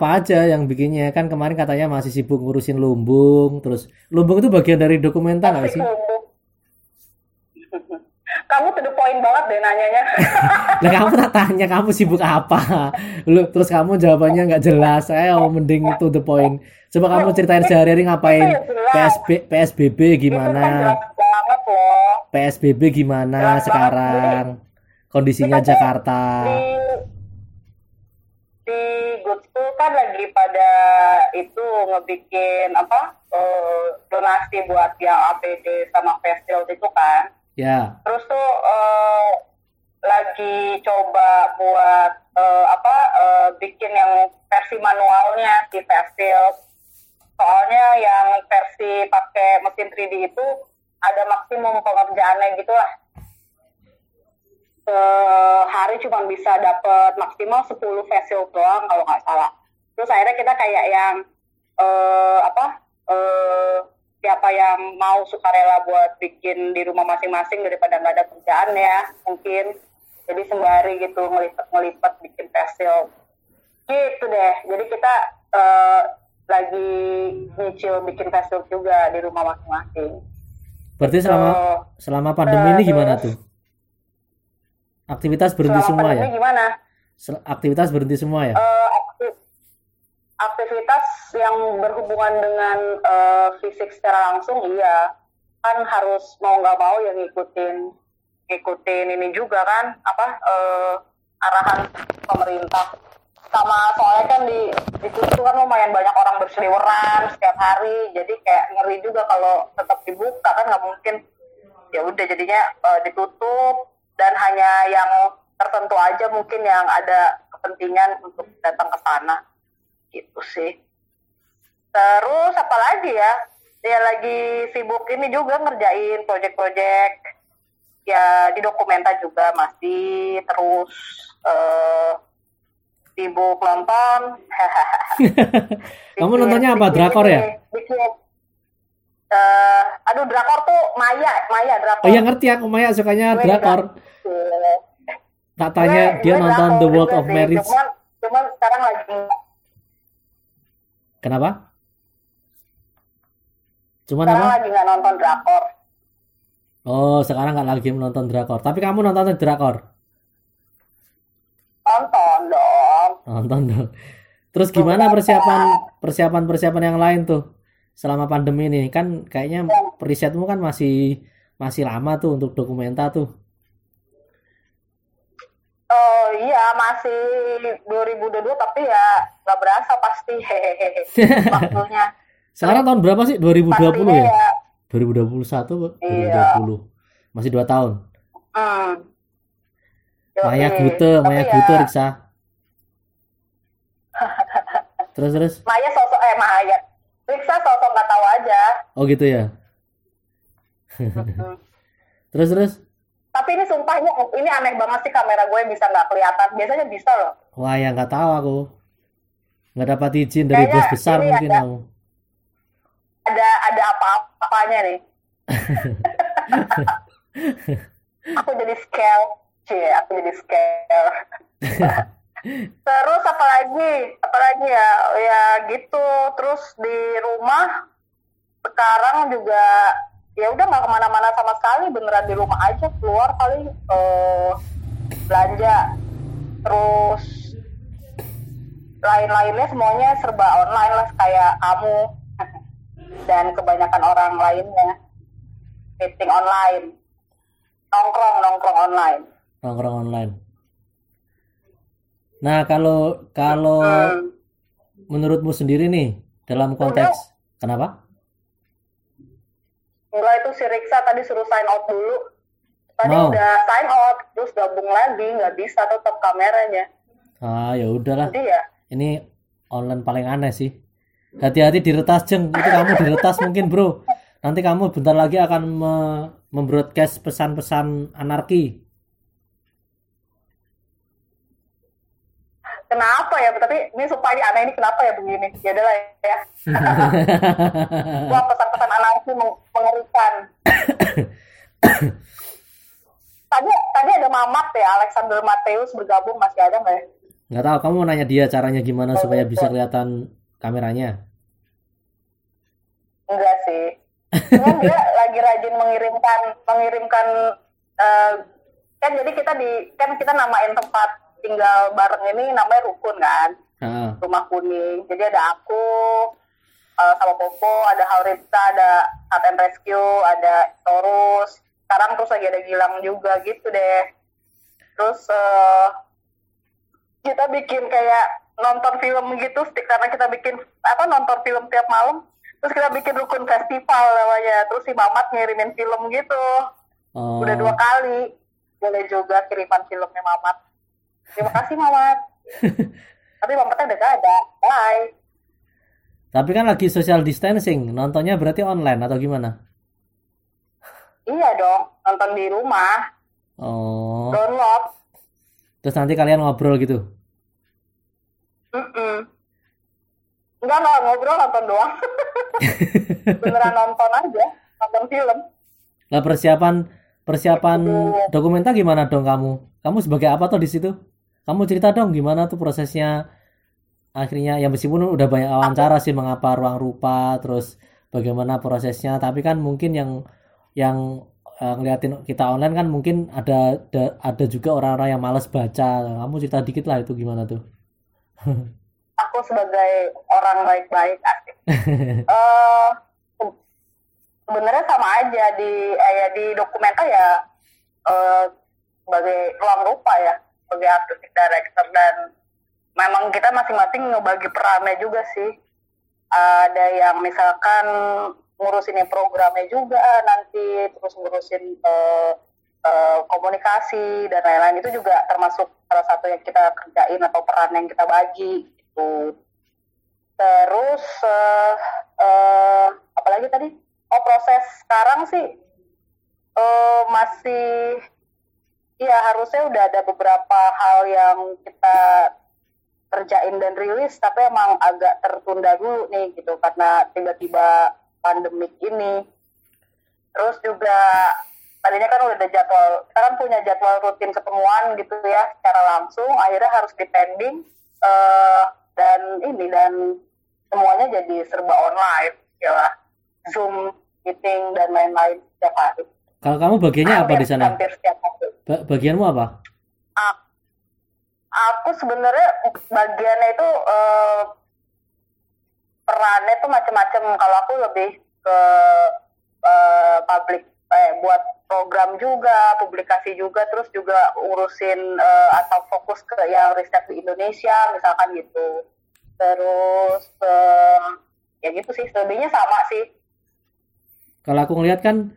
Apa aja yang bikinnya? Kan kemarin katanya masih sibuk ngurusin lumbung. Terus lumbung itu bagian dari dokumenta nggak sih? Kamu to the point banget deh nanyanya. Lah kamu tak tanya kamu sibuk apa? Lu terus kamu jawabannya nggak jelas. Ayo mending to the point. Coba kamu ceritain sehari-hari ngapain? Itu. PSB, PSBB Itu kan gimana? loh. PSBB gimana Jelas sekarang? Kondisinya tuh Jakarta. di di kan lagi pada itu ngebikin apa eh, donasi buat yang APD sama shield itu kan Ya. terus tuh eh, lagi coba buat eh, apa eh, bikin yang versi manualnya si face shield soalnya yang versi pakai mesin 3D itu ada maksimum pengerjaannya gitu lah sehari cuma bisa dapat maksimal 10 face shield doang kalau nggak salah. Terus akhirnya kita kayak yang eh apa eh siapa yang mau sukarela buat bikin di rumah masing-masing daripada nggak ada kerjaan ya mungkin jadi sembari gitu ngelipet-ngelipet bikin shield gitu deh jadi kita eh, lagi nyicil bikin shield juga di rumah masing-masing Berarti selama Oh. selama pandemi ini Terus- gimana tuh? Aktivitas berhenti semua ya? gimana Sel- Aktivitas berhenti semua ya? akti- aktivitas yang berhubungan dengan eh, fisik secara langsung iya. Kan harus mau nggak mau yang ngikutin ngikutin ini juga kan apa eh, arahan pemerintah. Sama soalnya kan di di situ kan lumayan banyak orang berseliweran setiap hari jadi kayak ngeri juga kalau tetap dibuka kan nggak mungkin. Ya udah jadinya eh, ditutup dan hanya yang tertentu aja mungkin yang ada kepentingan untuk datang ke sana gitu sih. Terus apa lagi ya? Ya lagi sibuk ini juga ngerjain project-project ya di dokumenta juga masih. Terus eh, sibuk nonton. Kamu nontonnya apa? Drakor ya? bikin eh, aduh drakor tuh Maya Maya drakor. Oh iya ngerti aku. Maya sukanya Gue drakor. Tak tanya Gue- dia gue nonton drakor The World juga of Marriage. Cuman, cuman sekarang lagi Kenapa? Cuman sekarang apa? lagi nggak nonton drakor. Oh sekarang nggak lagi menonton drakor. Tapi kamu nonton drakor? Nonton dong. Nonton dong. Terus gimana persiapan persiapan persiapan yang lain tuh selama pandemi ini? Kan kayaknya perisetmu kan masih masih lama tuh untuk dokumenta tuh. Oh iya masih 2022 tapi ya nggak berasa pasti hehehe waktunya. Sekarang tahun berapa sih? 2020 Pastinya ya? ya. 2021 Iya. 2020. Masih dua tahun. Hmm. Maya. Gute, Maya ya, Gute Riksa. Terus terus. Maya sosok eh Maya. Riksa sosok nggak tahu aja. Oh gitu ya. Terus terus. Tapi ini sumpahnya ini aneh banget sih kamera gue bisa nggak kelihatan. Biasanya bisa loh. Wah ya nggak tahu aku. Nggak dapat izin dari Kayaknya bos besar mungkin ada- kamu. Ada ada apa-apanya nih. aku jadi scale. Cie, aku jadi scale. Terus apa lagi? Apa lagi ya? Ya gitu. Terus di rumah sekarang juga ya udah nggak ke mana-mana sama sekali beneran di rumah aja keluar paling eh, belanja terus lain-lainnya semuanya serba online lah kayak kamu dan kebanyakan orang lainnya meeting online nongkrong nongkrong online Nongkrong online. Nah kalau kalau Hmm. menurutmu sendiri nih dalam konteks kenapa? Enggak itu si Riksa tadi suruh sign out dulu. Tadi Mau. udah sign out, terus gabung lagi, nggak bisa tetap kameranya. Ah ya udahlah. Jadi ya, Ini online paling aneh sih. Hati-hati diretas jeng. Itu kamu diretas mungkin bro. Nanti kamu bentar lagi akan me- membroadcast pesan-pesan anarki. kenapa ya tapi ini supaya ini aneh ini kenapa ya begini? Ya adalah ya. Wah pesan-pesan anarki meng mengerikan. Tadi tadi ada Mamat ya Alexander Mateus bergabung masih ada nggak ya? Nggak tahu kamu mau nanya dia caranya gimana oh, supaya bisa kelihatan kameranya? Enggak sih. Cuman dia lagi rajin mengirimkan mengirimkan uh, kan jadi kita di kan kita namain tempat tinggal bareng ini namanya rukun kan? Uh. rumah kuning. Jadi ada aku uh, sama Popo ada Haurita ada Art Rescue ada Torus. Sekarang terus lagi ada Gilang juga gitu deh. Terus uh, kita bikin kayak nonton film gitu karena kita bikin apa nonton film tiap malam. Terus kita bikin rukun festival namanya. Terus si Mamat ngirimin film gitu. Oh. udah dua kali. Boleh juga kiriman filmnya Mamat terima kasih Mamat tapi Mamatnya udah gak ada bye. Tapi kan lagi social distancing. Nontonnya berarti online atau gimana? Iya dong nonton di rumah. Oh. Download. Terus nanti kalian ngobrol gitu? Mm -mm. enggak enggak ngobrol nonton doang. Beneran nonton aja nonton film. Nah persiapan persiapan dokumenta gimana dong kamu? Kamu sebagai apa tuh di situ kamu cerita dong gimana tuh prosesnya? Akhirnya ya meskipun udah banyak wawancara sih mengapa ruang rupa terus bagaimana prosesnya tapi kan mungkin yang yang uh, ngeliatin kita online kan mungkin ada ada, ada juga orang-orang yang males baca. Kamu cerita dikit lah itu gimana tuh? Aku sebagai orang baik-baik asik. Uh, sebenarnya sama aja di eh, ya di dokumenta ya uh, sebagai ruang rupa ya sebagai artistic director. Dan memang kita masing-masing ngebagi perannya juga sih. Ada yang misalkan ngurusin programnya juga nanti terus ngurusin uh, uh, komunikasi dan lain-lain. Itu juga termasuk salah satu yang kita kerjain atau peran yang kita bagi gitu. Terus uh, uh, apalagi tadi? Oh proses sekarang sih uh, masih ya harusnya udah ada beberapa hal yang kita kerjain dan rilis tapi emang agak tertunda dulu nih gitu karena tiba-tiba pandemik ini terus juga tadinya kan udah ada jadwal sekarang punya jadwal rutin ketemuan gitu ya secara langsung akhirnya harus dipending uh, dan ini dan semuanya jadi serba online ya lah. Zoom meeting dan lain-lain setiap hari kalau kamu bagiannya hampir, apa di sana? hampir setiap hari. Ba bagianmu apa? Aku, aku sebenarnya bagiannya itu uh, perannya tuh macam-macam. Kalau aku lebih ke uh, public eh, buat program juga, publikasi juga, terus juga urusin uh, atau fokus ke yang riset di Indonesia, misalkan gitu. Terus uh, ya gitu sih, selebihnya sama sih. Kalau aku ngeliat kan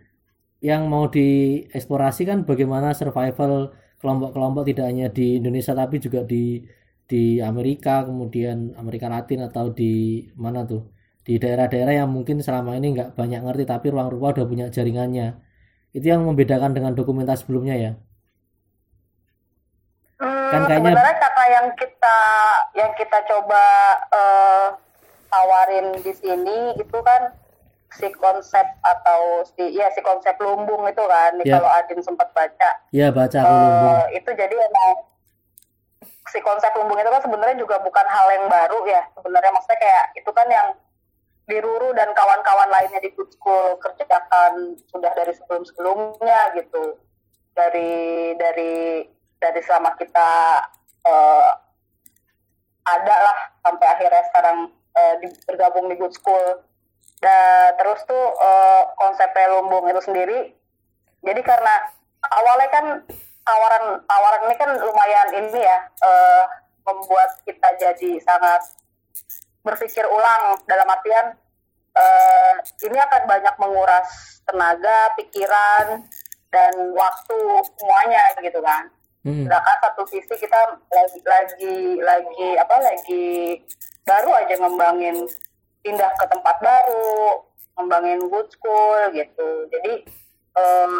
yang mau dieksplorasi kan bagaimana survival kelompok-kelompok tidak hanya di Indonesia tapi juga di di Amerika kemudian Amerika Latin atau di mana tuh? Di daerah-daerah yang mungkin selama ini nggak banyak ngerti tapi ruang rupa udah punya jaringannya. Itu yang membedakan dengan dokumentasi sebelumnya ya? Hmm, kan kayaknya sebenarnya kata yang kita yang kita coba uh, tawarin di sini itu kan si konsep atau si ya si konsep lumbung itu kan ya. kalau Adin sempat baca. Ya baca uh, lumbung. itu jadi emang si konsep lumbung itu kan sebenarnya juga bukan hal yang baru ya sebenarnya. Maksudnya kayak itu kan yang Diruru dan kawan-kawan lainnya di Good School kerjakan sudah dari sebelum-sebelumnya gitu. Dari dari dari selama kita uh, ada lah sampai akhirnya sekarang uh, di, bergabung di Good School dan terus tuh uh, konsep lumbung itu sendiri jadi karena awalnya kan tawaran tawaran ini kan lumayan ini ya uh, membuat kita jadi sangat berpikir ulang dalam artian uh, ini akan banyak menguras tenaga, pikiran dan waktu semuanya gitu kan. Hmm. Sedangkan satu sisi kita lagi lagi lagi apa lagi baru aja ngembangin pindah ke tempat baru, ngembangin good school gitu. Jadi um,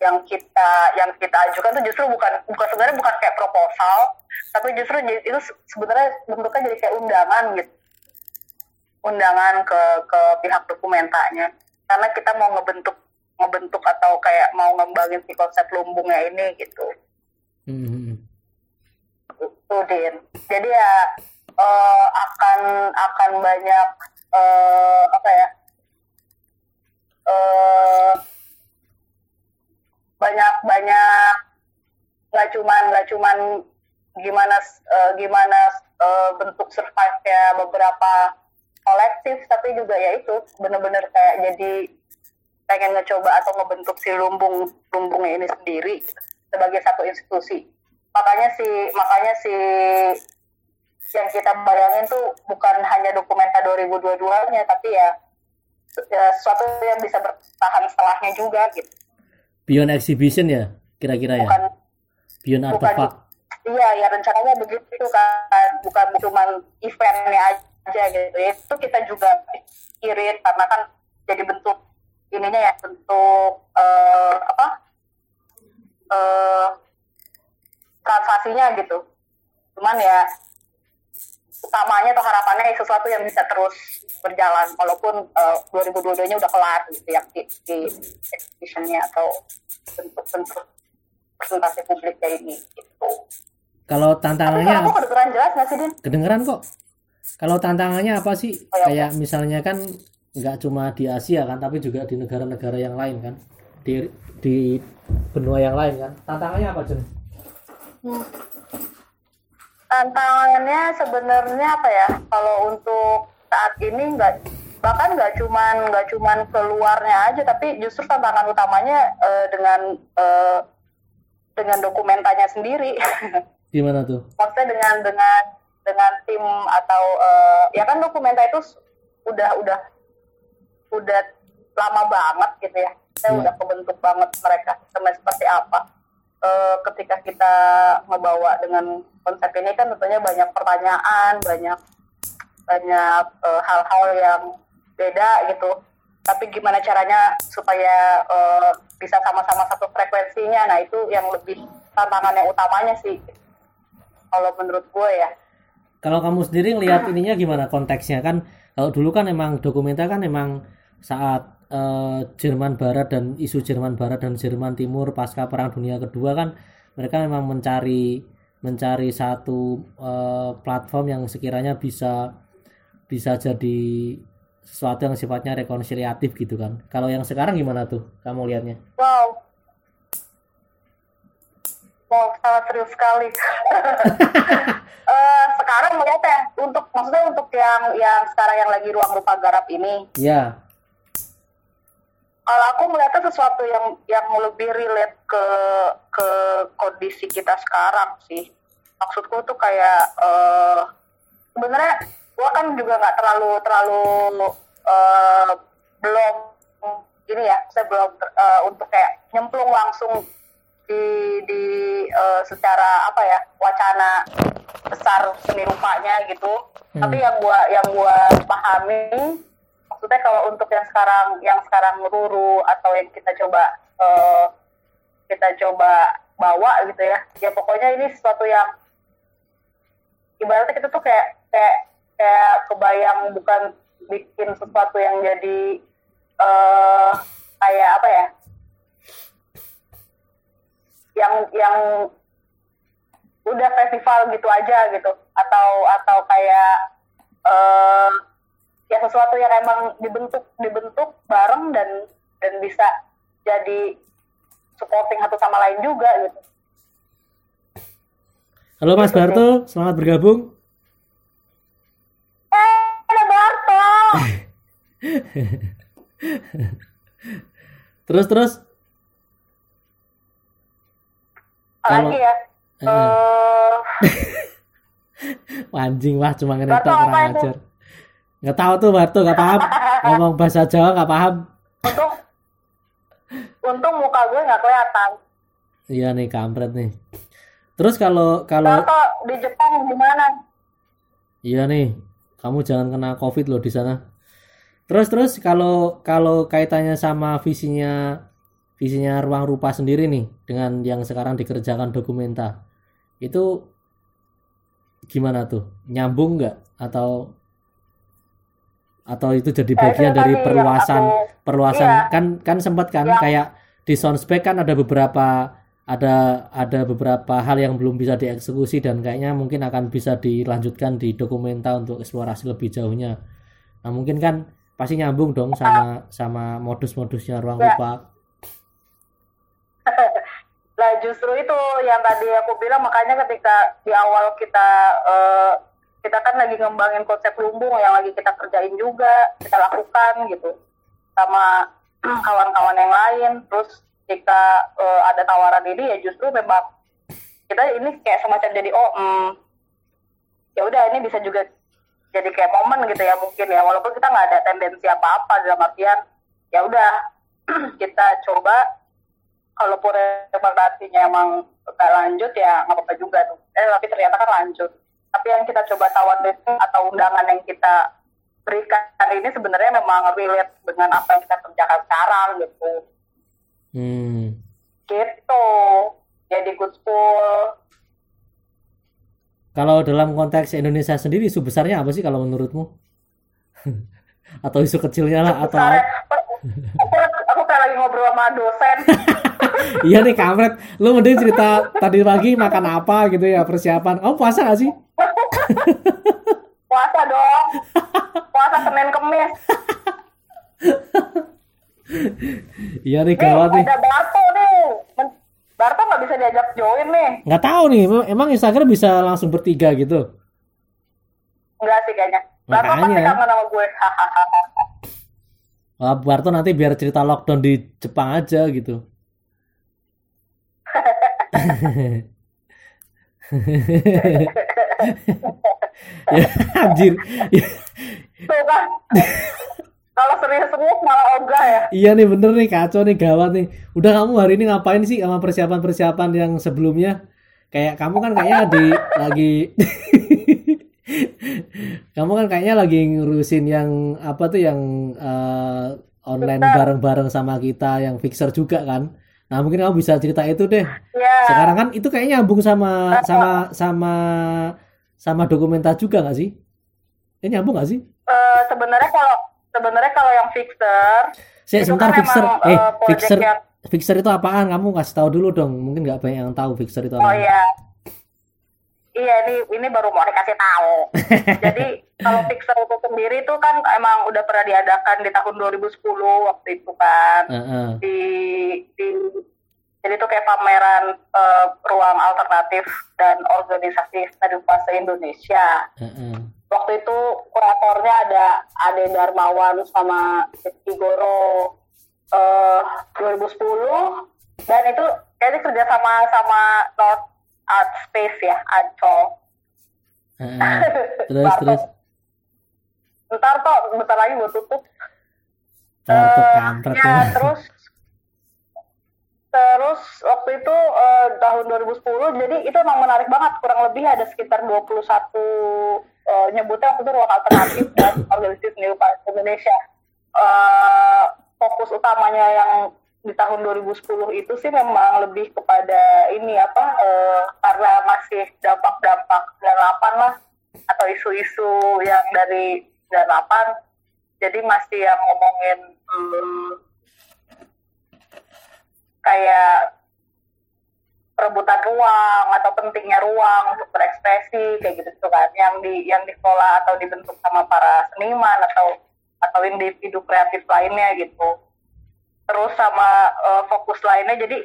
yang kita yang kita ajukan tuh justru bukan bukan sebenarnya bukan kayak proposal tapi justru itu se- sebenarnya bentuknya jadi kayak undangan gitu undangan ke ke pihak dokumentanya karena kita mau ngebentuk ngebentuk atau kayak mau ngembangin si konsep lumbungnya ini gitu Hmm, hmm, hmm. itu din jadi ya eh, akan akan banyak eh, apa ya eh, banyak banyak nggak cuman nggak cuman gimana eh, gimana eh, bentuk survive nya beberapa kolektif tapi juga ya itu bener-bener kayak jadi pengen ngecoba atau ngebentuk si lumbung lumbungnya ini sendiri sebagai satu institusi. Makanya si makanya si yang kita bayangin tuh bukan hanya dokumenta 2022-nya tapi ya, ya sesuatu yang bisa bertahan setelahnya juga gitu Beyond exhibition ya kira-kira ya. bukan Beyond bukan artifact. iya ya rencananya begitu kan bukan cuma eventnya aja gitu ya itu kita juga pikirin karena kan jadi bentuk ininya ya bentuk eh, apa eh transaksinya gitu cuman ya utamanya atau harapannya sesuatu yang bisa terus berjalan walaupun eh, 2022 nya udah kelar gitu ya di, di exhibitionnya atau bentuk-bentuk presentasi publiknya ini gitu. Kalau Tapi tantangannya kalau aku kedengeran jelas nggak sih Din? kedengeran kok. Kalau tantangannya apa sih? Oh, ya, Kayak misalnya kan nggak cuma di Asia kan, tapi juga di negara-negara yang lain kan, di di benua yang lain kan. Tantangannya apa Jen? Tantangannya sebenarnya apa ya? Kalau untuk saat ini nggak bahkan nggak cuman nggak cuman keluarnya aja tapi justru tantangan utamanya eh, dengan eh, dengan dokumentanya sendiri Gimana tuh? maksudnya dengan dengan dengan tim atau eh, ya kan dokumenta itu udah udah udah lama banget gitu ya saya Iya. udah kebentuk banget mereka sistemnya seperti apa Eh, ketika kita ngebawa dengan konsep ini kan tentunya banyak pertanyaan banyak banyak eh, hal-hal yang beda gitu. Tapi gimana caranya supaya eh, bisa sama-sama satu frekuensinya? Nah itu yang lebih tantangan yang utamanya sih kalau menurut gue ya. Kalau kamu sendiri ngelihat ininya gimana konteksnya? Kan? Kalau dulu kan emang dokumenta kan emang saat eh, Jerman Barat dan isu Jerman Barat dan Jerman Timur pasca Perang Dunia Kedua kan mereka memang mencari mencari satu eh, platform yang sekiranya bisa bisa jadi sesuatu yang sifatnya rekonsiliatif gitu kan. Kalau yang sekarang gimana tuh kamu lihatnya? wow wow sangat serius sekali Eh, sekarang melihat ya untuk maksudnya untuk yang yang sekarang yang lagi ruang rupa garap ini Ya, kalau aku melihatnya sesuatu yang yang lebih relate ke ke kondisi kita sekarang sih maksudku tuh kayak eh sebenarnya gua kan juga nggak terlalu terlalu eh belum ini ya saya belum eh, untuk kayak nyemplung langsung di di eh, secara apa ya wacana besar seni rupanya gitu Hmm. tapi yang gua yang gua pahami maksudnya kalau untuk yang sekarang yang sekarang ruru atau yang kita coba eh, kita coba bawa gitu ya ya pokoknya ini sesuatu yang ibaratnya kita tuh kayak kayak kayak kebayang bukan bikin sesuatu yang jadi eh kayak apa ya? Yang yang udah festival gitu aja gitu atau atau kayak eh ya sesuatu yang emang dibentuk dibentuk bareng dan dan bisa jadi supporting satu sama lain juga gitu. Halo Mas Barto, selamat bergabung. eh ada Barto. Terus terus? Kalau- ya? Eh. Anjing wah cuma ngeretak apa kurang itu? Nggak tahu tuh Barto nggak paham ngomong bahasa Jawa nggak paham. untung untung muka gue nggak kelihatan Iya nih kampret nih. Terus kalau kalau Barto di Jepang gimana iya nih kamu jangan kena covid loh di sana. Terus terus kalau kalau kaitannya sama visinya visinya ruang rupa sendiri nih dengan yang sekarang dikerjakan dokumenta itu gimana tuh nyambung nggak atau atau itu jadi bagian dari tadi perluasan aku- perluasan iya. kan kan sempat kan Yang- kayak di soundspec kan ada beberapa ada ada beberapa hal yang belum bisa dieksekusi dan kayaknya mungkin akan bisa dilanjutkan di dokumenta untuk eksplorasi lebih jauhnya. Nah mungkin kan pasti nyambung dong sama sama modus-modusnya ruang Ya. rupa. Lah justru itu yang tadi aku bilang makanya ketika di awal kita eh, kita kan lagi ngembangin konsep lumbung yang lagi kita kerjain juga kita lakukan gitu. Sama kawan-kawan yang lain terus ketika eh, ada tawaran ini ya justru memang kita ini kayak semacam jadi oh hmm, ya udah ini bisa juga jadi kayak momen gitu ya mungkin ya. Walaupun kita nggak ada tendensi apa-apa dalam artian ya udah kita coba. Kalaupun nantinya emang nggak lanjut ya nggak apa-apa juga tuh. Eh tapi ternyata kan lanjut tapi yang kita coba tawarin atau undangan yang kita berikan ini sebenarnya memang relate dengan apa yang kita kerjakan sekarang gitu Hmm. gitu jadi good school Kalau dalam konteks Indonesia sendiri isu besarnya apa sih kalau menurutmu? atau isu kecilnya lah atau aku, aku kayak lagi ngobrol sama dosen. Iya nih kamret lu mending cerita tadi pagi makan apa gitu ya persiapan. Oh puasa gak sih? Puasa dong. Puasa senin kemis. Iya nih gawat nih. ada Barto nih. Barto nggak bisa diajak join nih. Nggak tahu nih em- emang Instagram bisa langsung bertiga gitu? Enggak sih kayaknya Barto pasti Makanya. kangen sama gue? Wah, Barto nanti biar cerita lockdown di Jepang aja gitu. Ya anjir. Tuh kan kalau serius-serius malah ogah ya. Iya nih bener nih kacau nih gawat nih. Udah kamu hari ini ngapain sih sama persiapan-persiapan yang sebelumnya? Kayak kamu kan kayaknya di lagi kamu kan kayaknya lagi ngurusin yang apa tuh yang eh, online bareng-bareng sama kita yang fixer juga kan nah mungkin kamu bisa cerita itu deh ya sekarang kan itu kayaknya nyambung sama sama sama sama dokumenta juga nggak sih ini nyambung nggak sih eh, sebenarnya kalau sebenarnya kalau yang fixer Itu sebentar kan fixer. emang, eh, eh, fixer. yang- Fixer itu apaan? Kamu kasih tahu dulu dong. Mungkin nggak banyak yang tahu fixer itu Oh apa. iya. Iya ini ini baru mau dikasih tahu. Jadi kalau Pixar itu sendiri itu kan emang udah pernah diadakan di tahun 2010 waktu itu kan Heeh. di di jadi itu kayak pameran eh, ruang alternatif dan organisasi studi fase Indonesia. heeh. Waktu itu kuratornya ada Ade Darmawan sama Rizky Goro eh 2010 dan itu kayaknya kerja sama sama North Art Space ya Ancol. heeh. Terus Bartok. terus. Ntar toh bentar lagi gue tutup. Eh, kampret ya, terus terus waktu itu eh, tahun 2010 jadi itu emang menarik banget kurang lebih ada sekitar 21 eh, nyebutnya waktu itu ruang alternatif dan organisasi seni Indonesia Eh, fokus utamanya yang di tahun 2010 itu sih memang lebih kepada ini apa eh, karena masih dampak-dampak 98 lah atau isu-isu yang dari 98 jadi masih yang ngomongin hmm, kayak perebutan ruang atau pentingnya ruang untuk berekspresi kayak gitu gitu kan. Yang di yang dikelola atau dibentuk sama para seniman atau atau individu kreatif lainnya gitu terus sama eh, fokus lainnya jadi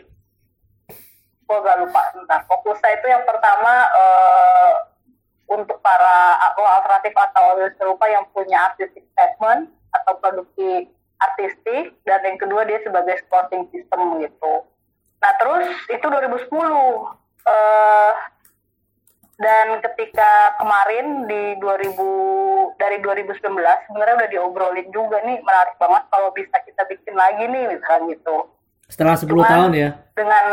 gue gak lupa sebentar fokusnya itu yang pertama eh, untuk para ruang alternatif atau serupa yang punya artistic statement atau produksi artistik dan yang kedua dia sebagai supporting system gitu. Nah terus itu 2010 eh dan ketika kemarin di 2000 dari 2019 sebenarnya udah diobrolin juga nih menarik banget kalau bisa kita bikin lagi nih misalnya gitu. Setelah 10 Cuman- tahun ya. dengan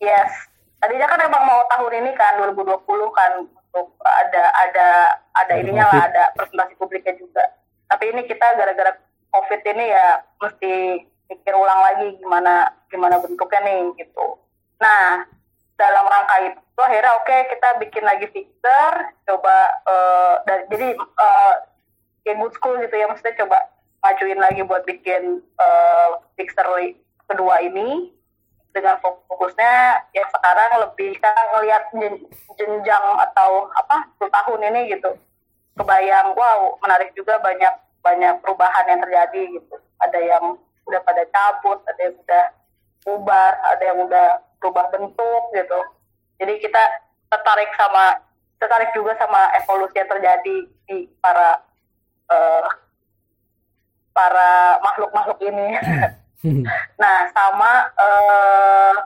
yes. Tadinya kan emang mau tahun ini kan 2020 kan untuk ada ada ada Ada ininya lah ada presentasi publiknya juga. Tapi ini kita gara-gara covid ini ya mesti pikir ulang lagi gimana gimana bentuknya nih gitu. Nah dalam rangka itu akhirnya oke okay, kita bikin lagi fixer coba uh, dan jadi uh, kayak good school gitu ya maksudnya coba majuin lagi buat bikin uh, fixer kedua ini dengan fokusnya ya sekarang lebih kan ngelihat jenjang atau apa 10 tahun ini gitu. Kebayang wow menarik juga banyak banyak perubahan yang terjadi gitu. Ada yang udah pada cabut ada yang udah bubar ada yang udah berubah bentuk gitu. Jadi kita tertarik sama tertarik juga sama evolusi yang terjadi di para uh, para makhluk-makhluk ini. Nah sama uh,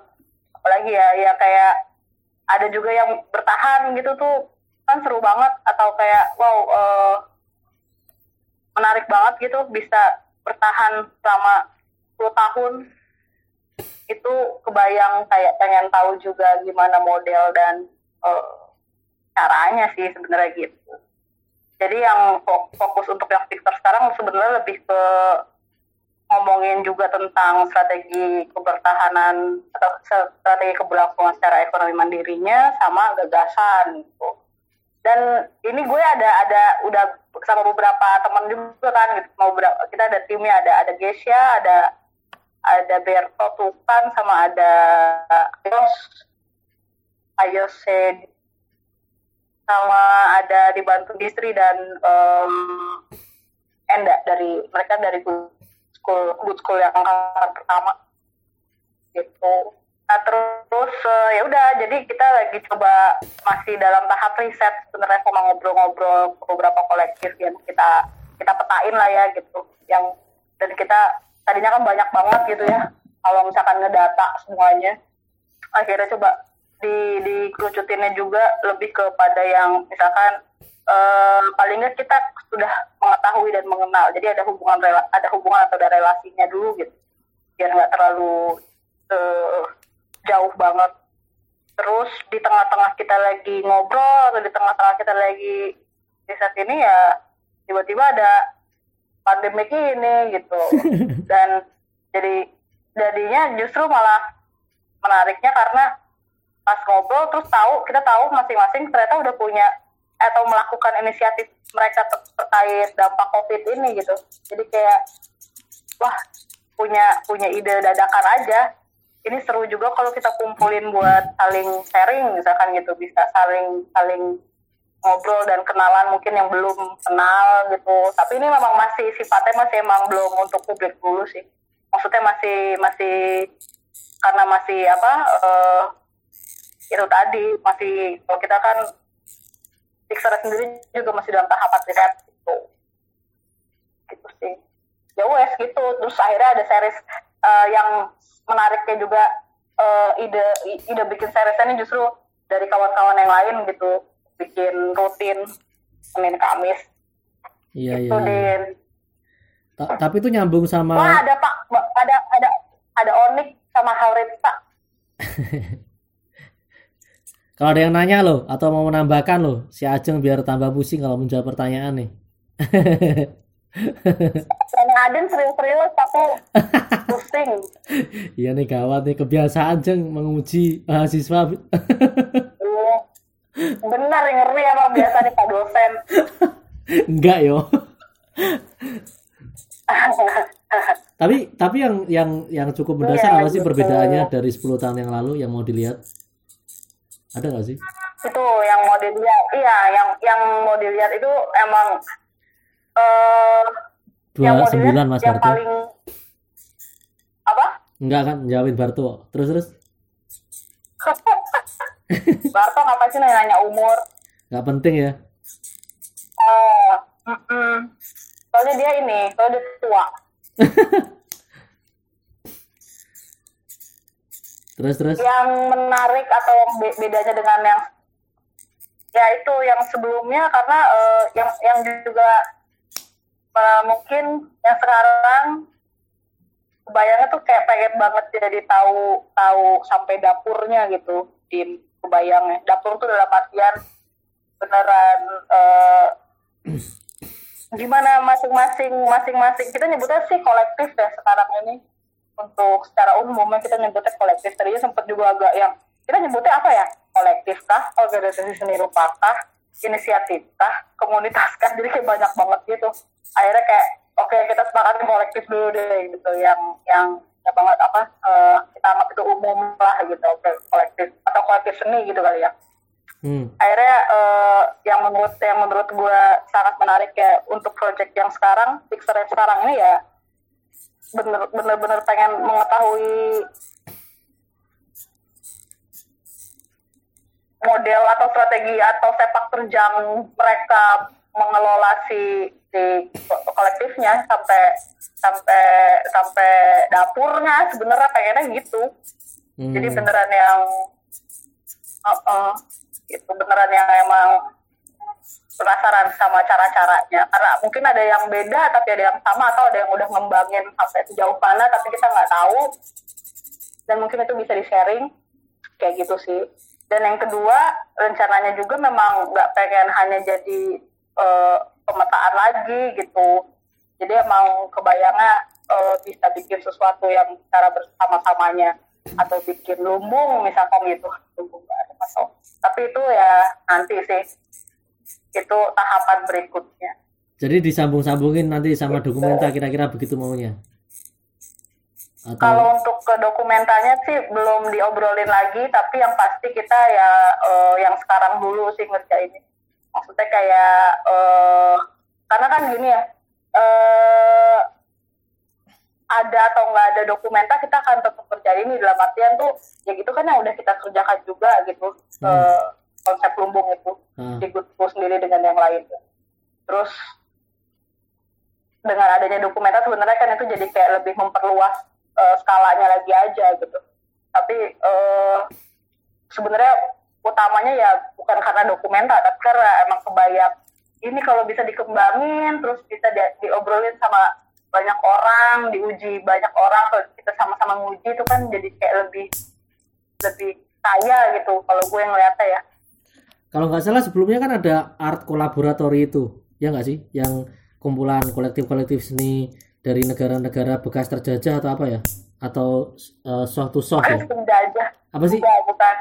apalagi ya ya kayak ada juga yang bertahan gitu tuh kan seru banget atau kayak wow uh, menarik banget gitu bisa bertahan selama 10 tahun itu kebayang kayak pengen tahu juga gimana model dan uh, caranya sih sebenarnya gitu jadi yang fokus untuk yang Victor sekarang sebenarnya lebih ke ngomongin juga tentang strategi kebertahanan atau strategi keberlangsungan secara ekonomi mandirinya sama gagasan gitu. Dan ini gue ada ada udah sama beberapa teman juga kan gitu. Mau kita ada timnya ada ada Gesia, ada ada Berto Tukan sama ada Ayos. Ayose. Sama ada dibantu Distri dan um, Enda dari mereka dari school good school yang pertama. Gitu. Nah terus uh, ya udah jadi kita lagi coba masih dalam tahap riset sebenarnya sama ngobrol-ngobrol beberapa kolektif yang kita kita petain lah ya gitu. Yang dan kita tadinya kan banyak banget gitu ya kalau misalkan ngedata semuanya. Akhirnya coba di dikerucutinnya juga lebih kepada yang misalkan uh, paling kita sudah mengetahui dan mengenal. Jadi ada hubungan rela, ada hubungan atau ada relasinya dulu gitu. Biar nggak terlalu uh, jauh banget. Terus di tengah-tengah kita lagi ngobrol atau di tengah-tengah kita lagi di saat ini ya tiba-tiba ada pandemi ini gitu. Dan jadi jadinya justru malah menariknya karena pas ngobrol terus tahu kita tahu masing-masing ternyata udah punya atau melakukan inisiatif mereka ter terkait dampak covid ini gitu. Jadi kayak wah punya punya ide dadakan aja. Ini seru juga kalau kita kumpulin buat saling sharing misalkan gitu. Bisa saling saling ngobrol dan kenalan mungkin yang belum kenal gitu. Tapi ini memang masih sifatnya masih emang belum untuk publik dulu sih. Maksudnya masih masih karena masih apa uh, itu tadi masih kalau kita kan Pixar sendiri juga masih dalam tahap riset gitu. Gitu sih. Ya wes gitu. Terus akhirnya ada series uh, yang menariknya juga uh, ide ide bikin series ini justru dari kawan-kawan yang lain gitu bikin rutin Senin Kamis iya gitu, iya, iya. Ta tapi itu nyambung sama Wah, ada Pak ada ada ada Onik sama Haurit Pak Kalau ada yang nanya loh atau mau menambahkan loh, si Ajeng biar tambah pusing kalau menjawab pertanyaan nih. Karena Aden serius-serius tapi pusing. Iya nih gawat nih kebiasaan Jeng menguji mahasiswa. Iya. Benar ngeri emang biasa nih Pak dosen. Enggak yo. tapi tapi yang yang yang cukup mendasar iya, apa sih perbedaannya dari 10 tahun yang lalu yang mau dilihat? Ada nggak sih? Itu yang mau dilihat, iya, yang yang mau dilihat itu emang uh, dua sembilan mas yang Barto. paling apa? Enggak kan, jawabin Barto. Terus terus. Barto ngapain sih nanya, umur? Nggak penting ya. Uh, mm -mm. Soalnya dia ini, soalnya dia tua. Terus terus. Yang menarik atau yang bedanya dengan yang ya itu yang sebelumnya karena uh, yang yang juga uh, mungkin yang sekarang kebayangnya tuh kayak pengen banget jadi tahu tahu sampai dapurnya gitu di kebayangnya dapur tuh dalam artian beneran uh, gimana masing-masing masing-masing. Kita nyebutnya sih kolektif ya sekarang ini. Untuk secara umum yang kita nyebutnya kolektif. Tadinya sempat juga agak yang kita nyebutnya apa ya? Kolektif kah? Organisasi seni rupa kah? Inisiatif kah? Komunitas kah? Jadi kayak banyak banget gitu. Akhirnya kayak oke okay, kita sepakati kolektif dulu deh gitu. Yang yang ya banget apa uh, kita anggap itu umum lah gitu kolektif atau kolektif seni gitu kali ya Hmm. Akhirnya uh, yang menurut yang menurut gue sangat menarik ya untuk project yang sekarang, Pixar yang sekarang ini ya bener bener bener pengen mengetahui model atau strategi atau sepak terjang mereka mengelola si si kolektifnya sampai sampai sampai dapurnya sebenarnya pengennya gitu. Hmm. jadi beneran yang uh, uh, itu beneran yang emang penasaran sama cara-caranya. Karena mungkin ada yang beda tapi ada yang sama atau ada yang udah ngembangin sampai sejauh mana tapi kita nggak tahu. Dan mungkin itu bisa di sharing kayak gitu sih. Dan yang kedua rencananya juga memang nggak pengen hanya jadi uh, pemetaan lagi gitu. Jadi emang kebayangnya uh, bisa bikin sesuatu yang cara bersama-samanya atau bikin lumbung misalkan gitu. Lumbung ada masuk tapi itu ya nanti sih. Itu tahapan berikutnya. Jadi disambung-sambungin nanti sama dokumenta kira-kira begitu maunya? Atau... Kalau untuk ke dokumentanya sih belum diobrolin lagi, tapi yang pasti kita ya uh, yang sekarang dulu sih ngerjain. Maksudnya kayak uh, karena kan gini ya, uh, ada atau nggak ada dokumenta kita akan tetap kerja ini dalam artian tuh ya gitu kan yang udah kita kerjakan juga gitu hmm. uh, konsep lumbung itu hmm. di sendiri dengan yang lain. Terus dengan adanya dokumenta sebenarnya kan itu jadi kayak lebih memperluas uh, skalanya lagi aja gitu tapi uh, sebenarnya utamanya ya bukan karena dokumenta tapi karena emang kebayang ini kalau bisa dikembangin terus bisa di, diobrolin sama banyak orang diuji banyak orang kalau kita sama-sama nguji itu kan jadi kayak lebih lebih kaya gitu kalau gue yang ngeliatnya ya kalau nggak salah sebelumnya kan ada art kolaboratori itu ya nggak sih yang kumpulan kolektif-kolektif seni dari negara-negara bekas terjajah atau apa ya? Atau uh, suatu soft ya? Apa sih? Bukan, bukan.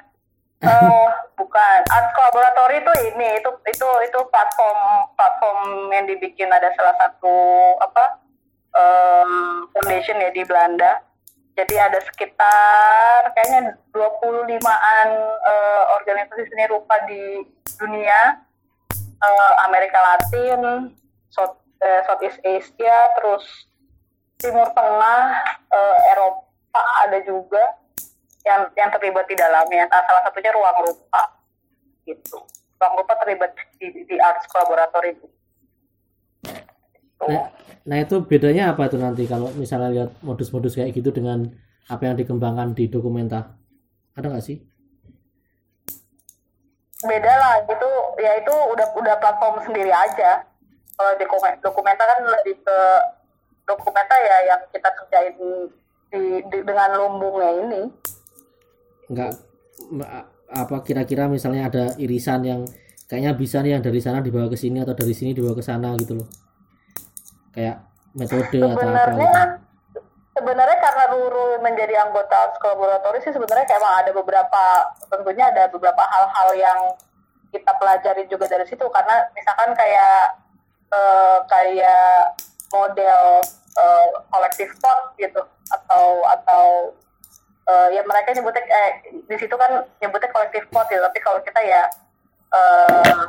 Uh, bukan. Art Collaboratory itu ini, itu itu itu platform platform yang dibikin ada salah satu apa um, foundation ya di Belanda. Jadi ada sekitar kayaknya 25-an uh, organisasi seni rupa di dunia, uh, Amerika Latin, South, uh, Southeast Asia, terus Timur Tengah, uh, Eropa ada juga yang yang terlibat di dalamnya. Nah, salah satunya ruang rupa gitu. Ruang rupa terlibat di, di arts collaboratory. Gitu. Nah, nah itu bedanya apa tuh nanti kalau misalnya lihat modus-modus kayak gitu dengan apa yang dikembangkan di dokumenta? Ada nggak sih? Beda lah, itu ya itu udah udah platform sendiri aja. Kalau di dokumenta kan lebih ke dokumenta ya yang kita kerjain di, di dengan lumbungnya ini enggak apa kira-kira misalnya ada irisan yang kayaknya bisa nih yang dari sana dibawa ke sini atau dari sini dibawa ke sana gitu loh kayak metode sebenarnya, atau apa gitu. sebenarnya karena Ruru menjadi anggota kolaboratori sih sebenarnya kayak emang ada beberapa tentunya ada beberapa hal-hal yang kita pelajari juga dari situ karena misalkan kayak uh, kayak model uh, kolektif pot gitu atau atau uh, ya mereka nyebutnya eh, di situ kan nyebutnya kolektif pot ya tapi kalau kita ya uh,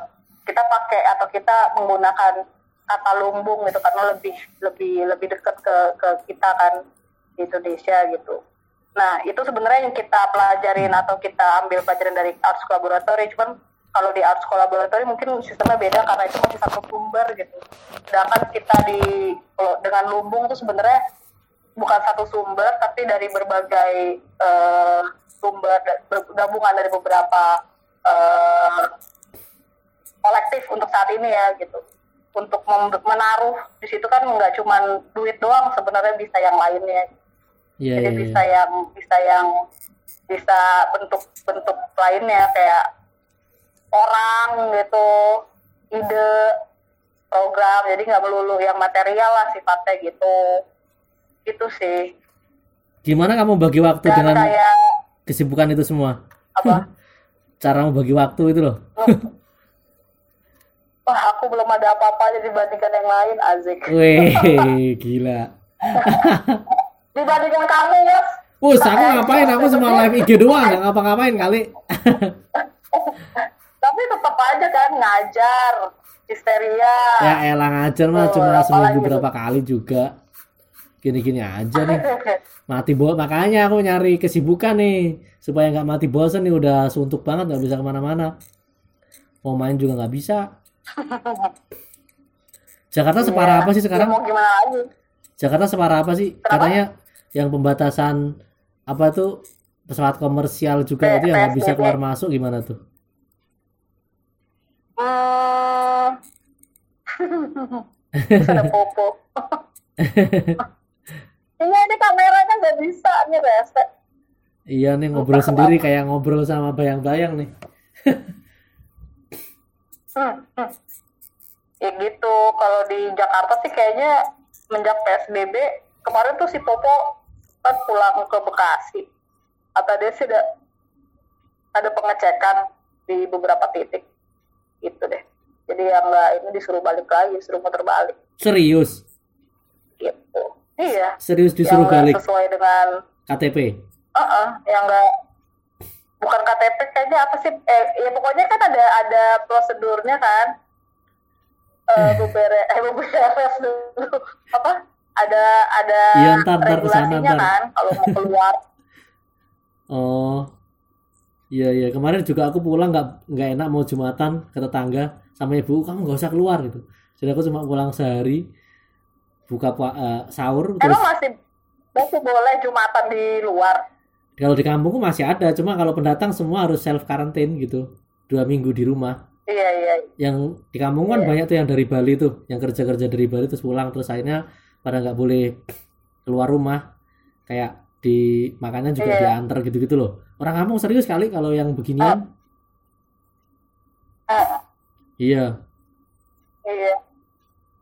kita pakai atau kita menggunakan kata lumbung gitu karena lebih lebih lebih dekat ke ke kita kan di Indonesia gitu. Nah itu sebenarnya yang kita pelajarin atau kita ambil pelajaran dari arts laboratory cuman kalau di arts collaboratory mungkin sistemnya beda karena itu masih satu sumber gitu sedangkan kita di dengan lumbung itu sebenarnya bukan satu sumber tapi dari berbagai uh, sumber gabungan dari beberapa uh, kolektif untuk saat ini ya gitu. Untuk menaruh di situ kan nggak cuma duit doang sebenarnya bisa yang lainnya. Yeah, jadi yeah, bisa yeah. yang bisa yang bisa bentuk-bentuk lainnya kayak orang gitu ide program. Jadi nggak melulu yang material lah sifatnya gitu itu sih Gimana kamu bagi waktu dan dengan kayak kesibukan itu semua? apa Cara membagi waktu itu loh. wah aku belum ada apa-apanya dibandingkan yang lain Azik Wih, gila. dibandingkan kamu Yos Us, aku ngapain? Aku cuma live IG doang, nggak ngapa-ngapain kali. tapi tetap aja kan ngajar histeria ya elang ngajar mah Oh, cuma seminggu berapa kali juga. Gini-gini aja nih. Mati bo makanya aku nyari kesibukan nih supaya nggak mati bosan nih udah suntuk banget nggak bisa ke mana-mana. Mau main juga nggak bisa. Jakarta separah apa sih Ya, sekarang? mau gimana lagi Jakarta separah apa sih? Katanya yang pembatasan apa tuh pesawat komersial juga P- itu yang nggak bisa keluar masuk gimana tuh? Hmm. Terus ada popo. Nggak bisa nih rese. Iya nih ngobrol sendiri kayak ngobrol sama bayang-bayang nih. Hmm, hmm. Ya gitu. Kalau di Jakarta sih kayaknya menjak PSBB kemarin tuh si Popo kan pulang ke Bekasi. Kata dia sih ada ada pengecekan di beberapa titik gitu deh. Jadi yang nggak ini disuruh balik lagi, disuruh muter balik Serius? gitu. Iya. Serius yang disuruh nggak balik sesuai dengan KTP? Heeh, yang enggak bukan KTP kayaknya apa sih? Eh, ya pokoknya kan ada ada prosedurnya kan. Eh, bubere, eh buberes dulu apa? Ada ada Iya, ntar, ntar ke sana, regulasinya ntar. kan kalau mau keluar. Oh, iya iya. Kemarin juga aku pulang nggak nggak enak mau jumatan ke tetangga sama ibu kamu nggak usah keluar gitu. Jadi aku cuma pulang sehari buka pua- eh, sahur terus Emang masih masih boleh jumatan di luar. kalau di kampungku masih ada cuma kalau pendatang semua harus self karantin gitu dua minggu di rumah Iya iya. yang di kampung kan Iya. banyak tuh yang dari Bali tuh yang kerja kerja dari Bali terus pulang terus akhirnya pada nggak boleh keluar rumah kayak di makanan juga Iya. diantar gitu gitu loh orang kampung serius kali kalau yang beginian Eh, iya iya.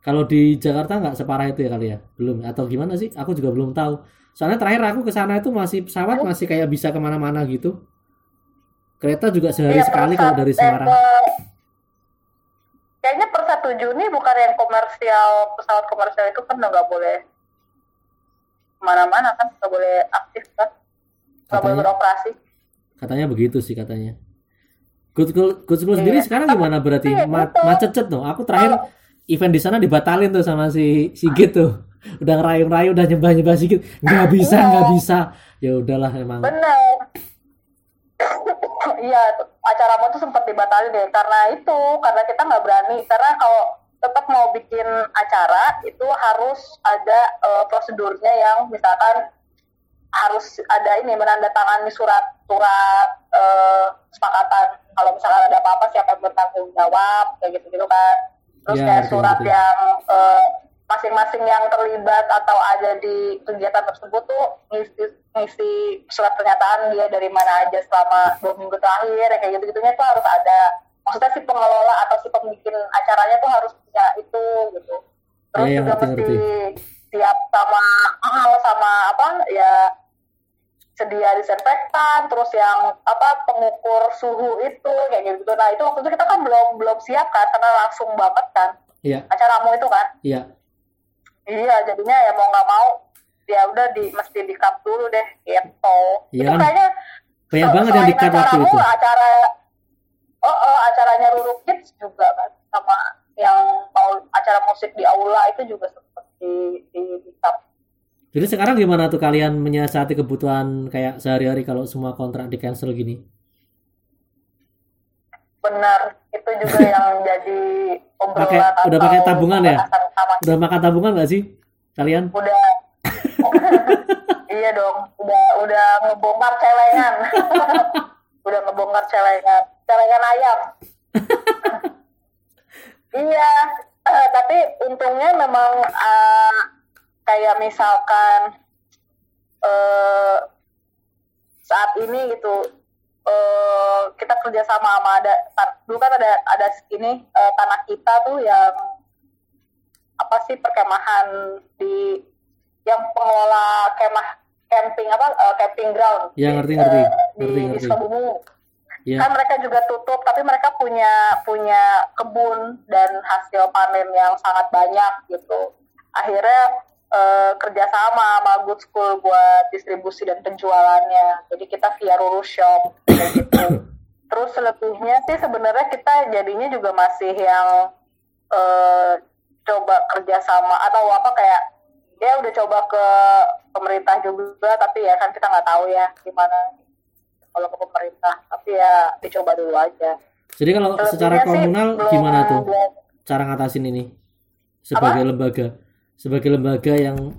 Kalau di Jakarta nggak separah itu ya kali ya? Belum. Atau gimana sih? Aku juga belum tahu. Soalnya terakhir aku ke sana itu masih pesawat Oh. masih kayak bisa ke mana-mana gitu. Kereta juga sehari Iya, sekali kalau dari eh, Semarang. per- Kayaknya per 1 Juni bukan yang komersial pesawat komersial itu kan nggak boleh ke mana-mana kan nggak boleh aktif kan? Nggak boleh beroperasi. katanya begitu sih katanya. Good School, Good School sendiri Iya. sekarang gimana berarti? Ma macet-cet tuh aku terakhir event di sana dibatalin tuh sama si Sigit tuh. Udah ngerayu-rayu udah nyembah-nyembah Sigit nggak bisa Iya. nggak bisa. Ya udahlah emang. Bener. Iya, acaramu tuh sempat dibatalin deh. Karena itu karena kita nggak berani. Karena kalau tetap mau bikin acara itu harus ada eh, prosedurnya yang misalkan harus ada ini menandatangani surat surat eh, kesepakatan. Kalau misalkan ada apa-apa siapa yang bertanggung jawab kayak gitu gitu kan terus Iya, kayak surat ngerti. yang eh, masing-masing yang terlibat atau ada di kegiatan tersebut tuh ngisi, ngisi surat pernyataan dia dari mana aja selama dua minggu terakhir ya kayak gitu gitunya tuh harus ada maksudnya si pengelola atau si pembikin acaranya tuh harus punya itu gitu terus Iya, juga ngerti, mesti ngerti. siap sama ah, sama apa ya sedia disinfektan terus yang apa pengukur suhu itu kayak gitu nah itu waktu itu kita kan belum belum siap kan karena langsung banget kan. Iya. Acaramu itu kan. Iya. Iya jadinya ya mau nggak mau ya udah di mesti di cut dulu deh gitu. Iya itu kan? kayaknya banyak se- banget yang selain di-cut waktu itu. acara oh, oh acaranya Ruru Kids juga kan sama yang mau acara musik di aula itu juga seperti di, di jadi sekarang gimana tuh kalian menyiasati kebutuhan kayak sehari-hari kalau semua kontrak di cancel gini? Benar itu juga yang jadi obrolan Pakai- udah pakai tabungan ya? utama udah makan tabungan nggak sih kalian? Udah. Iya dong udah udah ngebongkar celengan. Udah ngebongkar celengan. Celengan ayam. Iya eh, tapi untungnya memang eh, kayak misalkan eh, saat ini gitu eh, kita kerjasama sama ada tan- dulu kan ada ada ini eh, tanah kita tuh yang apa sih perkemahan di yang pengelola kemah camping apa uh, camping ground. Ya ngerti ngerti uh, ngerti di, ngerti di Sukabumi. Ya kan mereka juga tutup tapi mereka punya punya kebun dan hasil panen yang sangat banyak gitu. Akhirnya eh, kerjasama sama Good School buat distribusi dan penjualannya. Jadi kita via Ruru Shop gitu. Terus selebihnya sih sebenarnya kita jadinya juga masih yang eh, coba kerjasama atau apa kayak ya udah coba ke pemerintah juga tapi ya kan kita nggak tahu ya gimana kalau ke pemerintah. Tapi ya dicoba dulu aja. Jadi kalau Selebihnya secara sih komunal belum- gimana tuh belum- cara ngatasin ini sebagai lembaga sebagai lembaga yang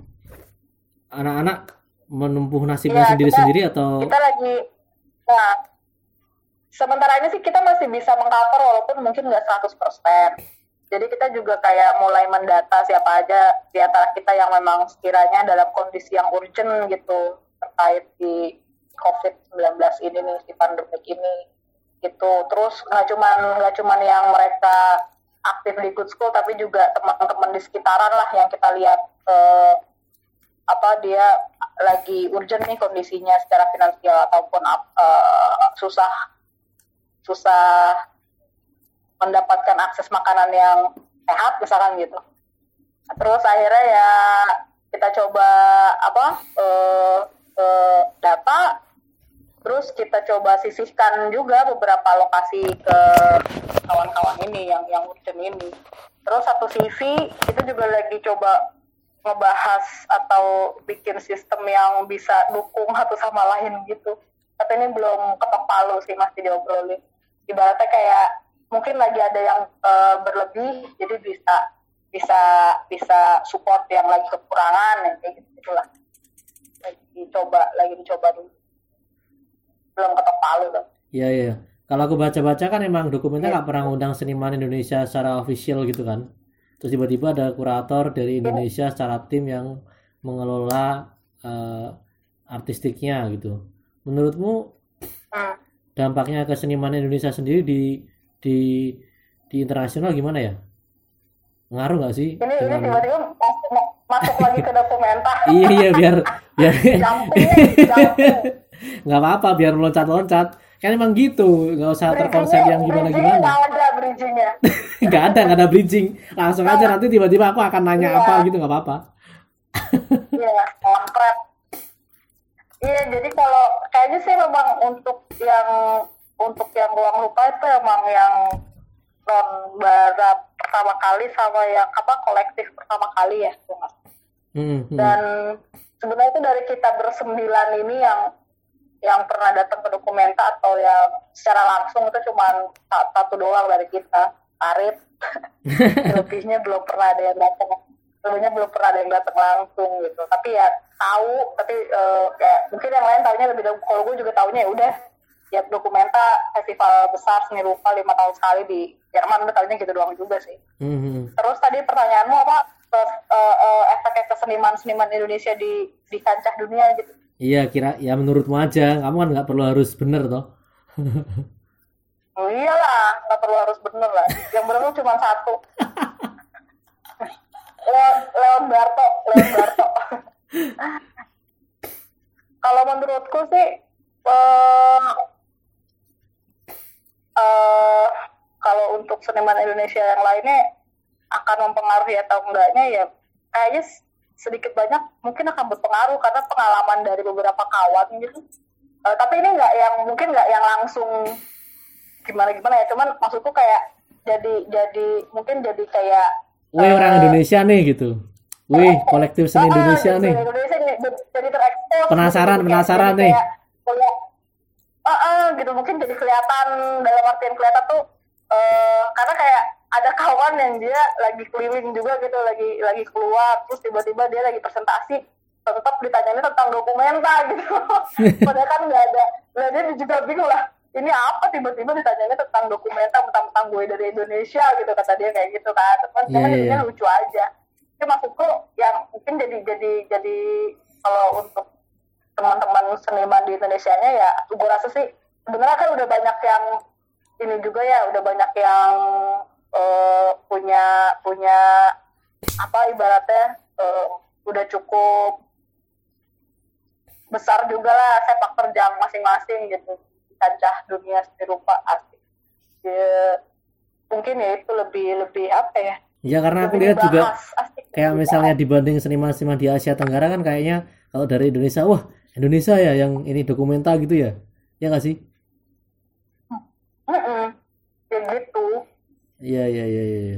anak-anak menempuh nasibnya Iya, sendiri-sendiri atau kita lagi nah sementara ini sih kita masih bisa mengcover walaupun mungkin nggak 100% jadi kita juga kayak mulai mendata siapa aja di antara kita yang memang sekiranya dalam kondisi yang urgent gitu terkait di COVID-19 ini nih si pandemik ini. Gitu. Terus nggak cuman nggak cuman yang mereka aktif di good school tapi juga teman-teman di sekitaran lah yang kita lihat eh, apa dia lagi urgent nih kondisinya secara finansial ataupun eh, susah susah mendapatkan akses makanan yang sehat misalkan gitu. Terus akhirnya ya kita coba apa eh, eh, data terus kita coba sisihkan juga beberapa lokasi ke kawan-kawan ini yang yang urgent ini. Terus satu sisi itu juga lagi coba ngebahas atau bikin sistem yang bisa dukung satu sama lain gitu. Tapi ini belum ketok palu sih masih diobrolin ibaratnya kayak mungkin lagi ada yang eh, berlebih jadi bisa bisa bisa support yang lagi kekurangan yang kayak gitu gitulah lagi dicoba lagi dicoba dulu belum ketok palu tuh Iya iya. Kalau aku baca-baca kan emang dokumennya Iya. nggak pernah ngundang seniman Indonesia secara official gitu kan. Terus tiba-tiba ada kurator dari Indonesia secara tim yang mengelola eh, artistiknya gitu. Menurutmu Hmm. dampaknya ke seniman Indonesia sendiri di di di internasional gimana ya? Ngaruh nggak sih ini ini dengan tiba-tiba masuk, masuk lagi ke dokumenter iya iya biar biar Jumping jumping. Nggak apa-apa biar loncat-loncat kan emang gitu nggak usah terkonsep yang gimana gimana nggak ada bridgingnya nggak ada nggak ada bridging langsung aja nanti tiba-tiba aku akan nanya Iya. apa gitu nggak apa-apa Iya. Iya, jadi kalau kayaknya sih memang untuk yang untuk yang ruang lupa itu emang yang non barat pertama kali sama yang apa kolektif pertama kali ya? Hmm, hmm. Dan sebenarnya itu dari kita bersembilan ini yang yang pernah datang ke dokumenta atau yang secara langsung itu cuma satu doang dari kita, Arif. Lebihnya belum pernah ada yang datang. Lebihnya belum pernah ada yang datang langsung gitu. Tapi ya tahu, tapi eh, kayak mungkin yang lain tahunya lebih dahulu. Kalau gue juga tahunya ya udah ya dokumenta festival besar seni rupa lima tahun sekali di Jerman udah tahunya gitu doang juga sih. Hmm, hmm. Terus tadi pertanyaanmu apa? Terus, eh, eh, efek ke seniman-seniman Indonesia di di kancah dunia gitu. Iya kira ya menurutmu aja kamu kan nggak perlu harus bener toh Oh iyalah, nggak perlu harus bener lah. Yang bener cuma satu. Leon, Leon Barto, Leon Barto. Kalau menurutku sih, eh, eh, kalau untuk seniman Indonesia yang lainnya akan mempengaruhi atau enggaknya ya kayaknya sedikit banyak mungkin akan berpengaruh karena pengalaman dari beberapa kawan gitu. Eh, tapi ini nggak yang mungkin nggak yang langsung gimana gimana ya. Cuman maksudku kayak jadi jadi mungkin jadi kayak Wih orang eh, Indonesia nih gitu. Wih kolektif seni ah, Indonesia gitu, nih. Indonesia nih, jadi- terekspos. Penasaran, gitu, penasaran nih. kayak ah, ah, gitu. Mungkin jadi kelihatan dalam artian kelihatan tuh eh, karena kayak ada kawan yang dia lagi keliling juga gitu lagi lagi keluar terus tiba-tiba dia lagi presentasi tetap ditanyain tentang dokumenta gitu. Padahal kan nggak ada. Nah dia juga bingung lah ini apa tiba-tiba ditanyanya tentang dokumenta tentang gue dari Indonesia gitu kata dia kayak gitu kan. Cuman cuman iya, jadinya iya. lucu aja. Itu maksudku yang mungkin jadi jadi jadi kalau untuk teman-teman seniman di Indonesia nya ya gue rasa sih sebenarnya kan udah banyak yang ini juga ya udah banyak yang eh, punya punya apa ibaratnya eh, udah cukup besar juga lah sepak terjang masing-masing gitu. Kancah dunia seni rupa asik. Ya, mungkin ya itu lebih lebih apa ya? Ya karena aku lihat juga asik. kayak misalnya dibanding seniman-seniman di Asia Tenggara kan kayaknya kalau dari Indonesia wah Indonesia ya yang ini dokumenta gitu ya. Ya nggak sih? Mm-mm. ya gitu iya iya iya iya iya.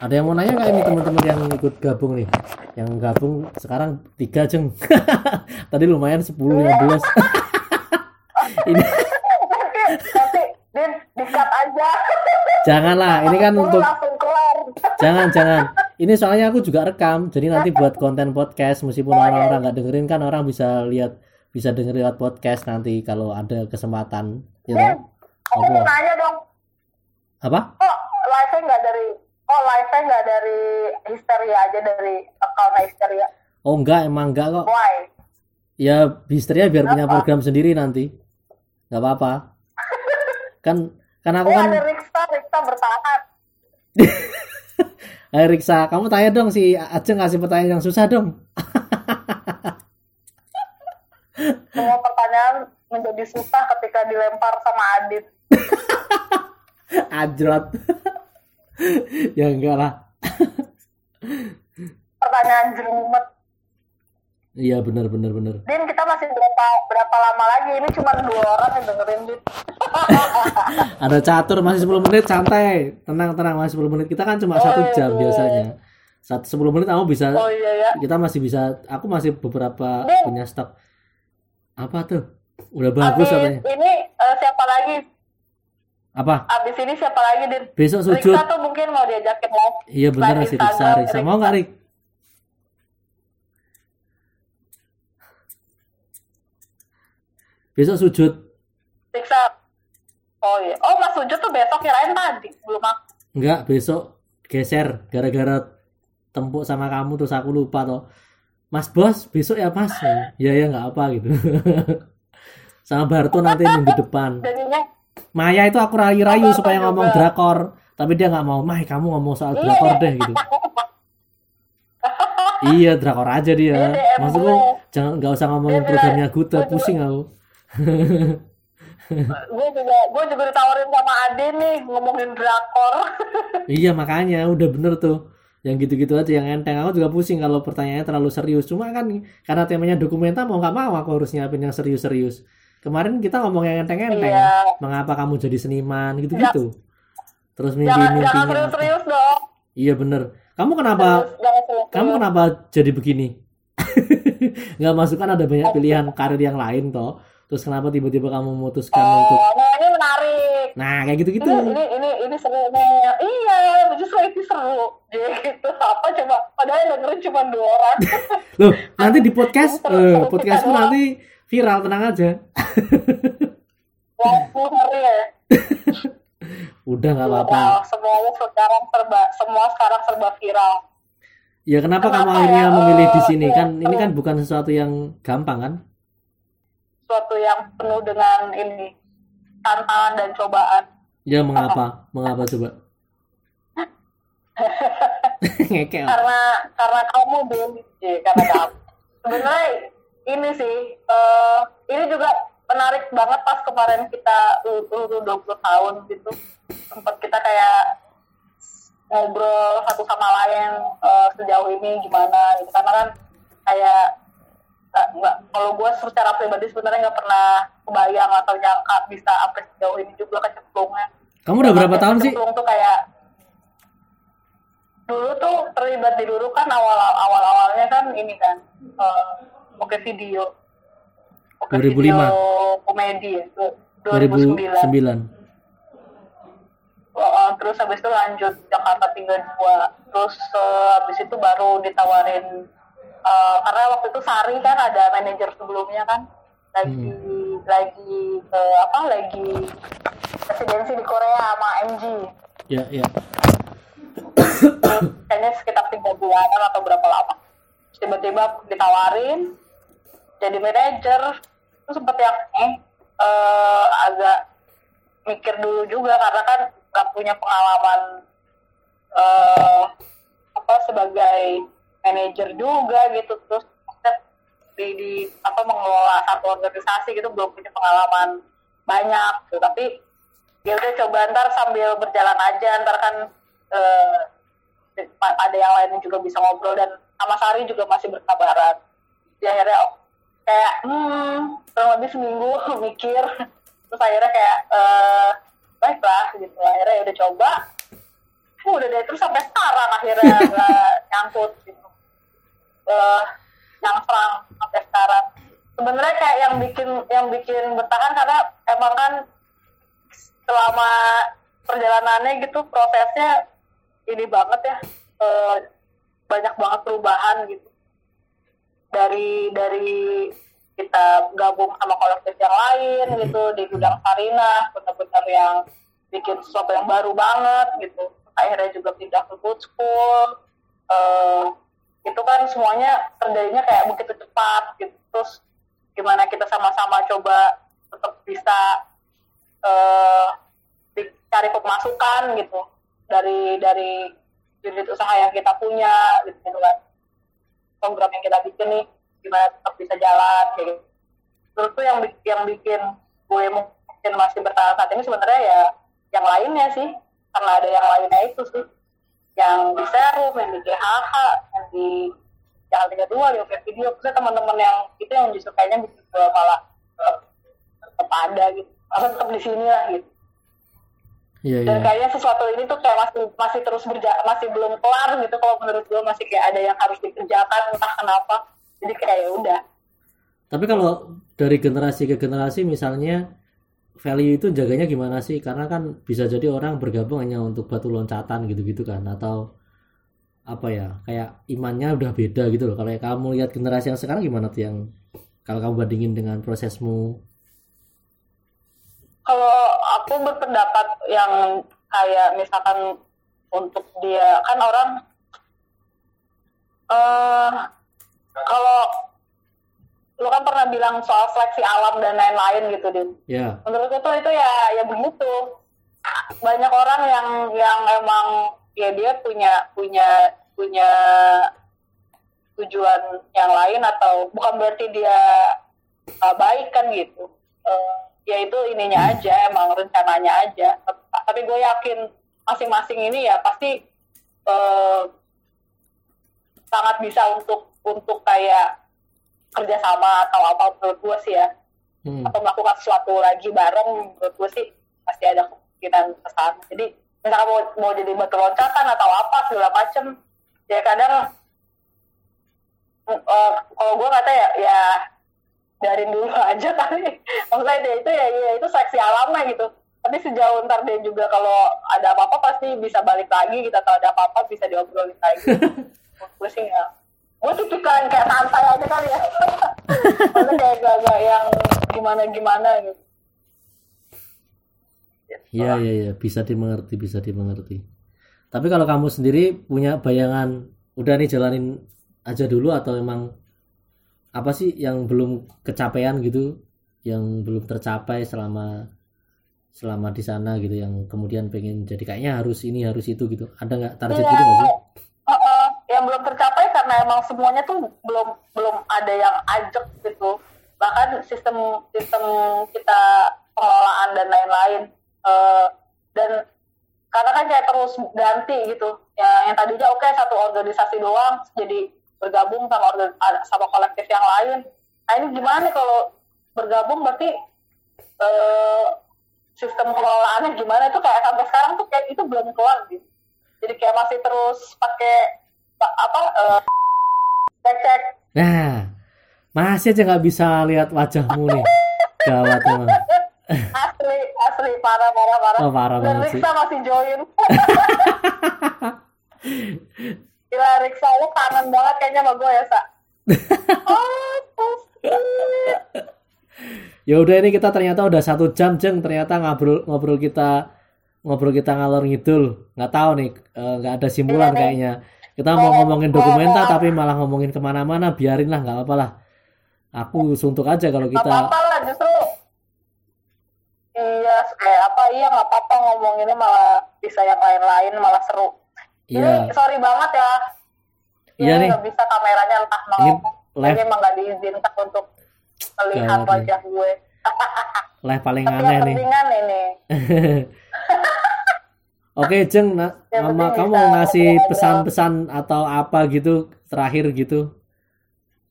ada yang mau nanya nggak ini teman-teman yang ikut gabung nih? Yang gabung sekarang tiga jeng. Tadi lumayan 10 15 ini nanti nanti din dikat aja. Janganlah ini kan untuk jangan jangan. Ini soalnya aku juga rekam jadi nanti buat konten podcast meskipun orang-orang nggak dengerin kan orang bisa lihat bisa dengerin lewat podcast nanti kalau ada kesempatan ya toh? aku mau nanya dong. Apa? Kok live nya nggak dari kok live nya nggak dari histeria aja dari account histeria? Oh enggak emang enggak kok. Why? Ya Bisteria biar punya program sendiri nanti. Nggak apa-apa. Kan kan aku oh kan ada Riksa Riksa bertahan. Ayo Riksa kamu tanya dong si Ajeng ngasih pertanyaan yang susah dong. Semua pertanyaan menjadi susah ketika dilempar sama Adit. Ajrot. Ya enggak lah. Pertanyaan jerumet iya bener bener bener Din kita masih berapa berapa lama lagi? Ini cuma dua orang yang dengerin Din. Ada catur masih 10 menit santai. Tenang tenang masih 10 menit. Kita kan cuma satu jam biasanya. Satu 10 menit kamu bisa oh iya ya kita masih bisa aku masih beberapa Din. punya stok. Apa tuh udah bagus abis ini eh, siapa lagi? Apa? Abis ini siapa lagi Din? Besok sujud. Riksa tuh mungkin mau diajakin live iya bener sih Riksa Riksa. Riksa. mau nggak Rik? Besok sujud. Riksa. Oh iya. Oh Mas Sujud tuh besok kirain tadi. Belum aku Enggak, besok geser gara-gara tempuk sama kamu terus aku lupa toh. Mas bos, besok ya mas. Ya ya nggak apa gitu. sama Barto nanti minggu depan. jadinya Maya itu aku rayu-rayu supaya ngomong drakor, tapi dia nggak mau. Mai kamu ngomong soal Iya, drakor iya. deh gitu. iya drakor aja dia. Iya, Maksudku jangan nggak usah ngomongin programnya juga. pusing aku. gue juga gue juga ditawarin sama Ade nih ngomongin drakor Iya makanya udah bener tuh yang gitu-gitu aja yang enteng aku juga pusing kalau pertanyaannya terlalu serius cuma kan karena temanya dokumenta mau nggak mau aku harus nyiapin yang serius-serius kemarin kita ngomong yang enteng-enteng. Iya. mengapa kamu jadi seniman? Gitu-gitu. Terus jangan jangan serius-serius dong. Iya bener. Kamu kenapa Serius, kamu kenapa jadi begini? Nggak masuk kan ada banyak pilihan karir yang lain toh. Terus kenapa tiba-tiba kamu memutuskan untuk oh nah ini menarik. Nah kayak gitu-gitu. Ini ini ini ini seru nih iya justru itu seru. Dia gitu. Apa coba? Padahal dengerin cuma dua orang. Loh nanti di podcast eh, podcastmu nanti viral tenang aja ya udah nggak apa-apa Viral. semuanya sekarang serba semua sekarang serba viral Ya kenapa, kamu Kenapa akhirnya ya? memilih di sini iya, kan ini kan bukan sesuatu yang gampang kan? suatu yang penuh dengan ini tantangan dan cobaan Ya mengapa? Mengapa coba? Karena karena kamu Din ya, karena kamu sebenarnya ini sih eh, ini juga menarik banget pas kemarin kita udah 20 tahun gitu. Sempat kita kayak ngobrol satu sama lain eh, sejauh ini gimana gitu. Karena kan kayak eh, nggak kalau gue secara pribadi sebenarnya nggak pernah kebayang atau nyangka bisa sampai sejauh ini juga kecemplungnya Kamu udah berapa tahun sih? Tuh kayak dulu tuh terlibat di dulu kan awal awal awalnya kan ini kan oke video oke 2005. video komedi ya du- 2009 2009. Oh, terus habis itu lanjut Jakarta 32 terus eh, habis itu baru ditawarin eh, karena waktu itu Sari kan ada manajer sebelumnya kan lagi lagi eh, apa lagi presidensi di Korea sama MG Ya, ya. Terus kayaknya sekitar tiga bulanan atau berapa lama tiba-tiba ditawarin jadi manajer terus sempet yang eh eh, agak mikir dulu juga karena kan gak punya pengalaman eh apa sebagai manajer juga gitu. Terus di, di apa mengelola satu organisasi gitu belum punya pengalaman banyak gitu. tapi ya udah coba ntar sambil berjalan aja ntar kan eh, ada yang lain juga bisa ngobrol dan sama Sari juga masih berkabaran. Di akhirnya oh, kayak hmm kurang lebih seminggu mikir. Terus akhirnya kayak eh baiklah gitu. Akhirnya ya udah coba. Uh, udah deh terus sampai sekarang akhirnya nggak nyangkut gitu. Uh, yang serang sampai sekarang. Sebenarnya kayak yang bikin yang bikin bertahan karena emang kan selama perjalanannya gitu prosesnya ini banget ya. Uh, banyak banget perubahan gitu dari dari kita gabung sama kolektif yang lain gitu di gudang Sarina benar-benar yang bikin sesuatu yang baru banget gitu. Akhirnya juga pindah ke good school. Uh, itu kan semuanya terjadinya kayak begitu cepat gitu. Terus gimana kita sama-sama coba tetap bisa uh, cari pemasukan gitu dari dari unit usaha yang kita punya gitu, gitu kan program yang kita bikin nih gimana tetap bisa jalan kayak gitu. Terus tuh yang yang bikin gue mungkin masih bertahan saat ini sebenarnya ya yang lainnya sih karena ada yang lainnya itu sih yang di serum, yang di GHH, yang di yang tiga dua di oke video, terus teman-teman yang itu yang justru kayaknya bikin gue malah tetap ada gitu, atau tetap di sini lah gitu. Iya, Dan iya. kayaknya sesuatu ini tuh kayak masih masih terus berja masih belum kelar gitu kalau menurut gue masih kayak ada yang harus dikerjakan entah kenapa. Jadi kayak ya udah. Tapi kalau dari generasi ke generasi misalnya value itu jaganya gimana sih? Karena kan bisa jadi orang bergabung hanya untuk batu loncatan gitu-gitu kan atau apa ya kayak imannya udah beda gitu loh. Kalau kamu lihat generasi yang sekarang gimana tuh yang kalau kamu bandingin dengan prosesmu? Kalau aku berpendapat yang kayak misalkan untuk dia kan orang eh kalau lu kan pernah bilang soal seleksi alam dan lain-lain gitu din. Ya, menurutku tuh itu ya ya begitu. Banyak orang yang yang emang ya dia punya punya punya tujuan yang lain atau bukan berarti dia uh, baik kan gitu. Uh, ya itu ininya aja emang rencananya aja. Tapi gue yakin masing-masing ini ya pasti uh, sangat bisa untuk untuk kayak kerjasama atau apa menurut gue sih ya. Hmm. atau melakukan sesuatu lagi bareng menurut gue sih pasti ada kemungkinan ke sana jadi misalkan mau, mau jadi batu loncatan atau apa segala macem ya kadang uh, kalau gue kata ya ya dari dulu aja kali. Maksudnya dia itu ya, ya itu seksi alamnya gitu. Tapi sejauh ntar dia juga kalau ada apa-apa pasti bisa balik lagi kita tahu ada apa-apa bisa diobrolin lagi. Gue sih ya gue tipikal yang kayak santai aja kali ya. Maksudnya kayak gak, gak yang gimana gimana gitu. Iya, iya, iya, bisa dimengerti, bisa dimengerti. Tapi kalau kamu sendiri punya bayangan, udah nih jalanin aja dulu atau emang apa sih yang belum kecapean gitu, yang belum tercapai selama selama di sana gitu, yang kemudian pengen jadi kayaknya harus ini harus itu gitu. Ada nggak target gitu nggak sih? Uh, uh, yang belum tercapai karena emang semuanya tuh belum belum ada yang ajak gitu bahkan sistem sistem kita pengelolaan dan lain-lain uh, dan karena kan kayak terus ganti gitu ya yang tadinya oke satu organisasi doang jadi bergabung sama organ, sama kolektif yang lain. Nah ini gimana nih kalau bergabung berarti uh, sistem pengelolaannya gimana? Itu kayak sampai sekarang tuh kayak itu belum keluar gitu jadi kayak masih terus pakai apa uh, cek cek Nah, masih aja nggak bisa lihat wajahmu nih, gawat emang. asli asli parah parah parah. Oh, parah dan banget sih. Masih join Gila Riksa lu kangen banget kayaknya sama gue ya Sa. Oh. Ya udah ini kita ternyata udah satu jam jeng. Ternyata ngobrol ngobrol kita ngobrol kita ngalor ngidul. Nggak tahu nih eh, nggak ada simulan kayaknya. Kita mau ngomongin dokumenta tapi malah ngomongin ke mana-mana biarin lah nggak apa-apa lah. Aku suntuk aja kalau kita apa-apa lah justru Iya kayak apa iya nggak apa-apa ngomonginnya malah bisa yang lain-lain malah seru iya Ini sorry banget ya Iya Ini nih. nggak bisa kameranya entah mau Ini live. Ini emang nggak diizinkan untuk melihat Gawat nih. wajah gue. Live paling Tapi aneh nih. ini. Oke, Jeng, na- Yang nama kamu mau ngasih pesan-pesan atau apa gitu terakhir gitu?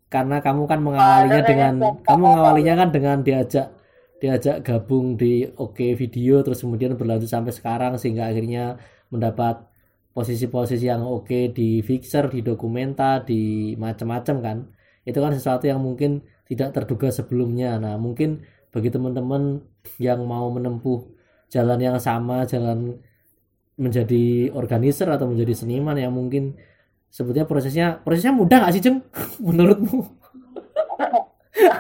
Karena kamu kan mengawalinya dengan kamu mengawalinya kan dengan diajak diajak gabung di Oke Video terus kemudian berlanjut sampai sekarang sehingga akhirnya mendapat posisi-posisi yang oke di fixer, di dokumenta, di macam-macam kan. Itu kan sesuatu yang mungkin tidak terduga sebelumnya. Nah, mungkin bagi teman-teman yang mau menempuh jalan yang sama, jalan menjadi organizer atau menjadi seniman yang mungkin sebetulnya prosesnya prosesnya mudah nggak sih Jeng menurutmu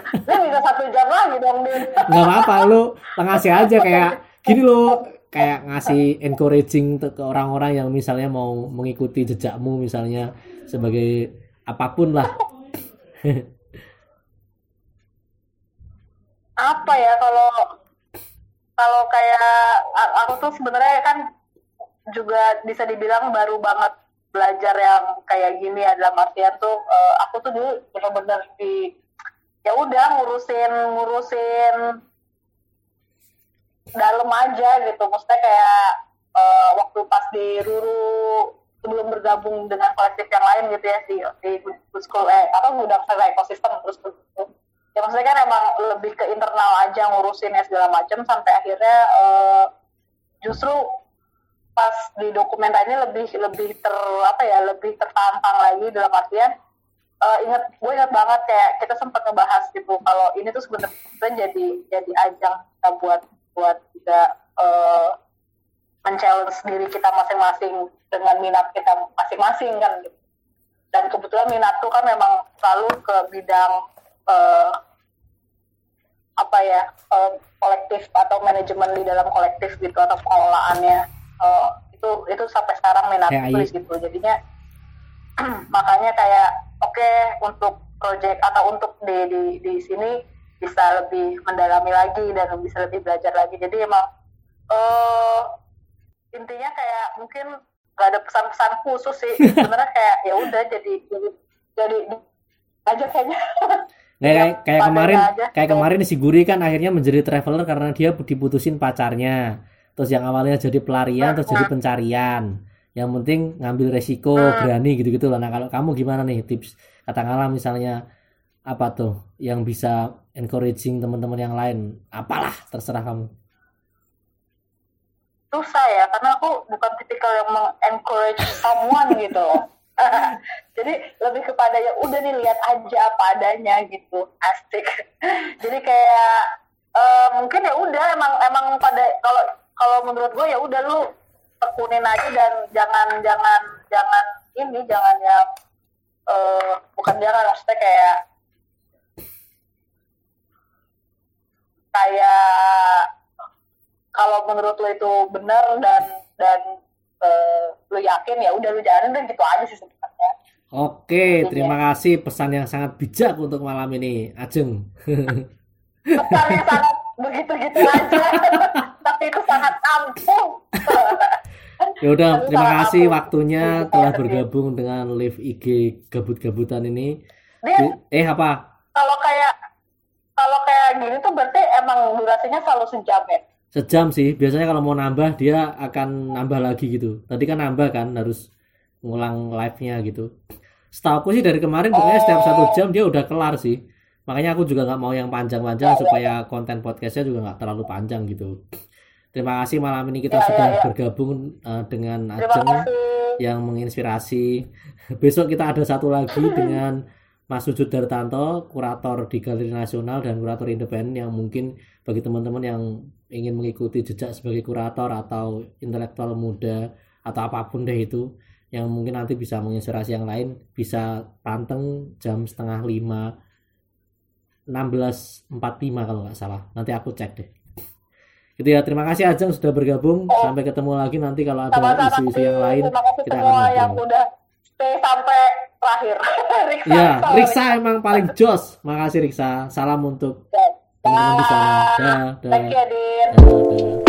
Ini bisa satu jam lagi dong, Din. nggak apa-apa lu ngasih aja kayak gini lo kayak ngasih encouraging ke orang-orang yang misalnya mau mengikuti jejakmu misalnya sebagai apa pun lah. Apa ya kalau kalau kayak aku tuh sebenarnya kan juga bisa dibilang baru banget belajar yang kayak gini ya dalam artian tuh eh, aku tuh dulu bener-bener di ya udah ngurusin ngurusin dalam aja gitu. Maksudnya kayak eh, waktu pas di Ruru sebelum bergabung dengan kolektif yang lain gitu ya di di Good School eh apa gudang saya ekosistem terus gitu ya maksudnya kan emang lebih ke internal aja ngurusinnya segala macam sampai akhirnya eh, justru pas di dokumenta ini lebih lebih ter apa ya lebih tertantang lagi dalam artian eh, ingat gue ingat banget kayak kita sempat ngebahas gitu kalau ini tuh sebenarnya jadi jadi ajang kita buat buat juga eh, men-challenge diri kita masing-masing dengan minat kita masing-masing kan. Gitu. dan kebetulan minat tuh kan memang selalu ke bidang eh, apa ya eh, kolektif atau manajemen di dalam kolektif gitu atau pengelolaannya. Eh, itu itu sampai sekarang minat Kayak tulis gitu. Jadinya makanya kayak oke untuk project atau untuk di, di di sini bisa lebih mendalami lagi dan bisa lebih belajar lagi. Jadi emang eh intinya kayak mungkin gak ada pesan-pesan khusus sih. Sebenarnya kayak ya udah jadi jadi jadi aja kayaknya. Nah, kayak kayak kemarin aja. kayak kemarin si Guri kan akhirnya menjadi traveler karena dia diputusin pacarnya. Terus yang awalnya jadi pelarian terus jadi pencarian. Yang penting ngambil resiko berani gitu-gitu lah. Nah kalau kamu gimana nih tips? Katakanlah misalnya apa tuh yang bisa encouraging teman-teman yang lain. Apalah terserah kamu. Susah ya karena aku bukan tipikal yang mengencourage someone gitu loh. Jadi lebih kepada ya udah nih lihat aja apa adanya gitu. Asik. Jadi kayak eh, mungkin ya udah emang emang pada kalau kalau menurut gue ya udah lu tekunin aja dan jangan jangan jangan ini jangan yang eh, bukan jangan maksudnya kayak kayak kalau menurut lo itu benar dan dan eh, lo yakin ya udah lo jalanin dan gitu aja sih sebenarnya Oke, terima kasih pesan yang sangat bijak untuk malam ini, Ajeng. pesannya sangat begitu-gitu aja tapi itu sangat ampuh Ya udah, terima kasih aku- waktunya aku telah bergabung dengan live IG gabut-gabutan ini. Eh apa? kalau kayak kalau kayak gini tuh berarti emang durasinya selalu sejam ya Sejam sih. Biasanya kalau mau nambah dia akan nambah lagi gitu. Tadi kan nambah kan harus ngulang live-nya gitu. Setahu sih dari kemarin pokoknya setiap satu jam dia udah kelar sih. Makanya aku juga nggak mau yang panjang-panjang supaya konten podcastnya juga nggak terlalu panjang gitu. Terima kasih malam ini kita Ya, sudah ya, ya. bergabung eh, dengan Ajeng yang menginspirasi. Besok kita ada satu lagi dengan Mas Sujud Dartanto, kurator di Galeri Nasional dan kurator independen yang mungkin bagi teman-teman yang ingin mengikuti jejak sebagai kurator atau intelektual muda atau apa pun deh itu yang mungkin nanti bisa menginspirasi yang lain bisa panteng jam setengah lima 16.45 kalau nggak salah. Nanti aku cek deh. Gitu ya terima kasih Ajeng sudah bergabung. Sampai ketemu lagi nanti kalau ada isu-isu yang lain terima kasih kita akan yang udah stay sampai terakhir Riksa, Ya, sorry. Riksa emang paling jos. Makasih Riksa. Salam untuk teman-teman di sana. Dah, dah. Thank you, Din. dah, dah.